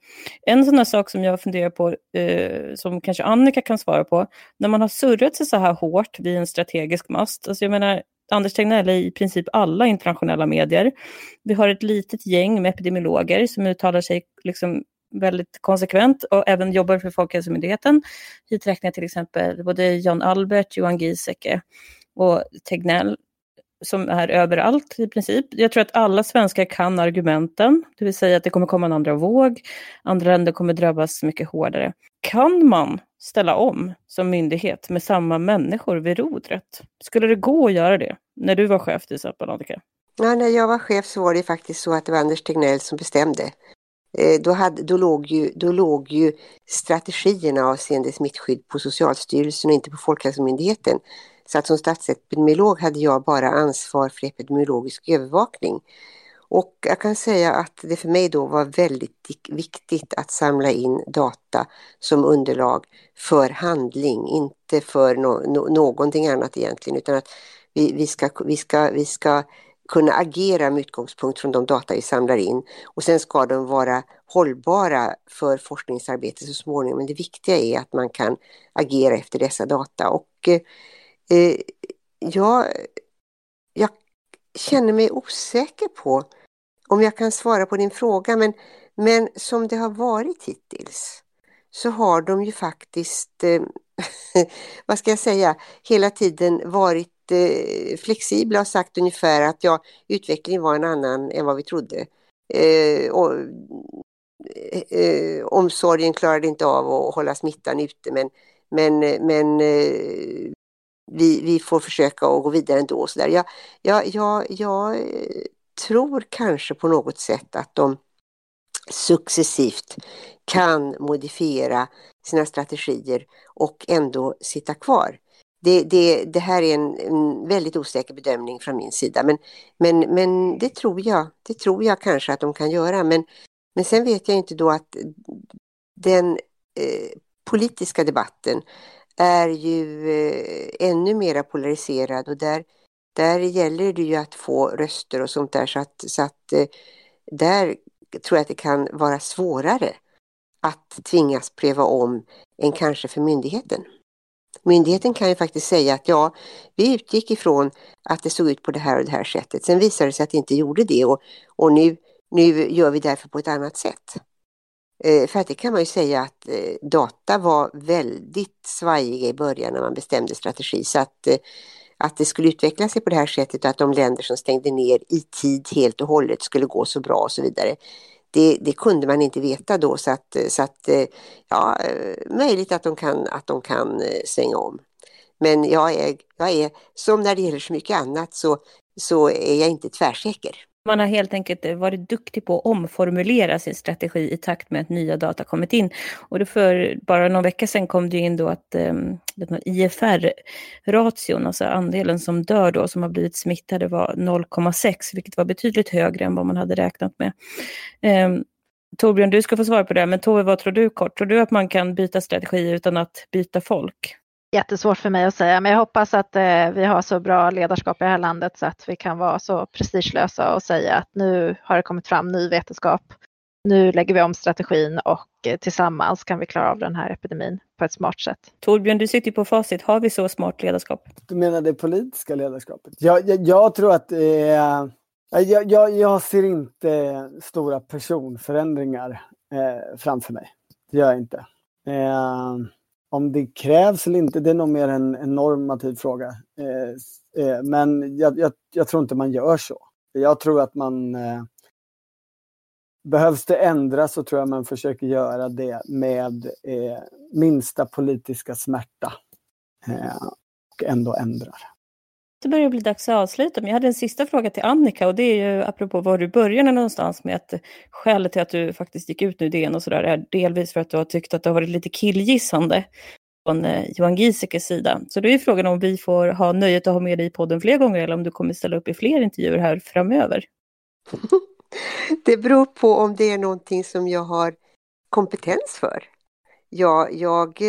En sån här sak som jag funderar på, eh, som kanske Annika kan svara på, när man har surrat sig så här hårt vid en strategisk mast, alltså jag menar, Anders Tegnell är i princip alla internationella medier. Vi har ett litet gäng med epidemiologer som uttalar sig liksom väldigt konsekvent och även jobbar för Folkhälsomyndigheten. Hit räknar jag till exempel både Jan Albert, Johan Giesecke och Tegnell som är överallt i princip. Jag tror att alla svenskar kan argumenten, det vill säga att det kommer komma en andra våg, andra länder kommer drabbas mycket hårdare. Kan man ställa om som myndighet med samma människor vid rodret? Skulle det gå att göra det när du var chef till exempel, Annika? Ja, när jag var chef så var det faktiskt så att det var Anders Tegnell som bestämde. Eh, då, hade, då, låg ju, då låg ju strategierna avseende smittskydd på Socialstyrelsen och inte på Folkhälsomyndigheten. Så att som statsepidemiolog hade jag bara ansvar för epidemiologisk övervakning. Och jag kan säga att det för mig då var väldigt viktigt att samla in data som underlag för handling, inte för no no någonting annat egentligen, utan att vi, vi, ska, vi, ska, vi ska kunna agera med utgångspunkt från de data vi samlar in. Och sen ska de vara hållbara för forskningsarbete så småningom. Men det viktiga är att man kan agera efter dessa data. Och eh, eh jag, jag känner mig osäker på om jag kan svara på din fråga, men, men som det har varit hittills så har de ju faktiskt, eh, (laughs) vad ska jag säga, hela tiden varit eh, flexibla och sagt ungefär att ja, utvecklingen var en annan än vad vi trodde. Eh, och, eh, eh omsorgen klarade inte av att hålla smittan ute men, men, men eh, vi, vi får försöka att gå vidare ändå. Så där. Jag, jag, jag, jag eh, tror kanske på något sätt att de successivt kan modifiera sina strategier och ändå sitta kvar. Det, det, det här är en, en, väldigt osäker bedömning från min sida men, men, men det, tror jag, det tror jag kanske att de kan göra. Men, men sen vet jag inte då att den eh, politiska debatten är ju eh, ännu mer polariserad och där, där gäller det ju att få röster och sånt där så att, så att eh, där tror jag att det kan vara svårare att tvingas pröva om än kanske för myndigheten. Myndigheten kan ju faktiskt säga att ja, vi utgick ifrån att det såg ut på det här och det här sättet. Sen visade det sig att det inte gjorde det och, och nu, nu gör vi därför på ett annat sätt. Eh, för att det kan man ju säga att eh, data var väldigt svajiga i början när man bestämde strategi. Så att, eh, att det skulle utveckla sig på det här sättet och att de länder som stängde ner i tid helt och hållet skulle gå så bra och så vidare. Det, det kunde man inte veta då så att, så att ja, möjligt att de kan, att de kan eh, svänga om. Men jag är, jag är, som när det gäller så mycket annat så, så är jag inte tvärsäker. Man har helt enkelt eh, varit duktig på att omformulera sin strategi i takt med att nya data kommit in. Och då för bara någon vecka sedan kom det in då att ehm, um, IFR-ration, alltså andelen som dör då, som har blivit smittade var 0,6, vilket var betydligt högre än vad man hade räknat med. Um, Torbjörn, du ska få svara på det, men Tove, vad tror du kort? Tror du att man kan byta strategi utan att byta folk? Jättesvårt för mig att säga, men jag hoppas att eh, vi har så bra ledarskap i det här landet så att vi kan vara så prestigelösa och säga att nu har det kommit fram ny vetenskap. Nu lägger vi om strategin och eh, tillsammans kan vi klara av den här epidemin på ett smart sätt. Torbjörn, du sitter på facit. Har vi så smart ledarskap? Du menar det politiska ledarskapet? Jag, jag, jag tror att är... Jag, jag, jag, ser inte stora personförändringar eh, framför mig. Det gör jag inte. Om det krävs eller inte, det är nog mer en, en normativ fråga. Eh, eh, men jag, jag, jag, tror inte man gör så. Jag tror att man... Eh, behövs det ändras så tror jag man försöker göra det med eh, minsta politiska smärta. Eh, och ändå ändrar. Det börjar bli dags att avsluta, men jag hade en sista fråga till Annika och det är ju apropå var du började någonstans med att skälet till att du faktiskt gick ut nu DN och sådär är delvis för att du har tyckt att det har varit lite killgissande från eh, Johan Giesekes sida. Så då är frågan om vi får ha nöjet att ha med dig i podden fler gånger eller om du kommer ställa upp i fler intervjuer här framöver. (laughs) Det beror på om det är någonting som jag har kompetens för. Jag, jag,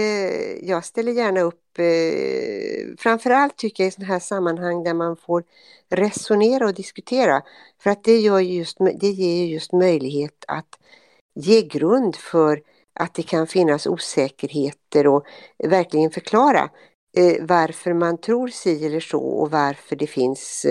jag ställer gärna upp, eh, framförallt tycker jag i sådana här sammanhang där man får resonera och diskutera. För att det, gör just, det ger just möjlighet att ge grund för att det kan finnas osäkerheter och verkligen förklara eh, varför man tror si eller så och varför det finns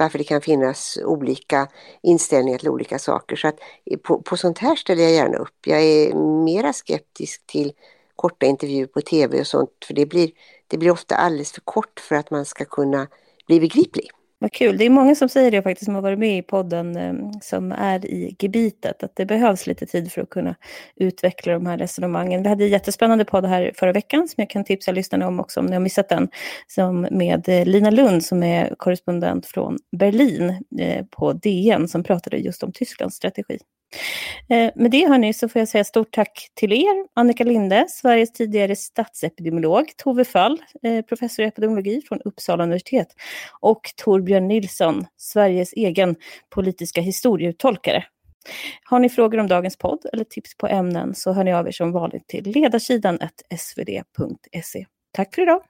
varför det kan finnas olika inställningar till olika saker. Så att på, på sånt här ställer jag gärna upp. Jag är mera skeptisk till korta intervjuer på tv och sånt för det blir, det blir ofta alldeles för kort för att man ska kunna bli begriplig. Vad kul. Det är många som säger det faktiskt som har varit med i podden eh, som är i gebitet. Att det behövs lite tid för att kunna utveckla de här resonemangen. Vi hade en jättespännande podd här förra veckan som jag kan tipsa lyssnarna om också om ni har missat den. Som med eh, Lina Lund som är korrespondent från Berlin eh, på DN som pratade just om Tysklands strategi. Eh, med det hörni så får jag säga stort tack till er. Annika Linde, Sveriges tidigare statsepidemiolog, Tove Fall, eh, professor i epidemiologi från Uppsala universitet och Torbjörn Nilsson, Sveriges egen politiska historieuttolkare. Har ni frågor om dagens podd eller tips på ämnen så hör ni av er som vanligt till ledarsidan svd.se. Tack för idag!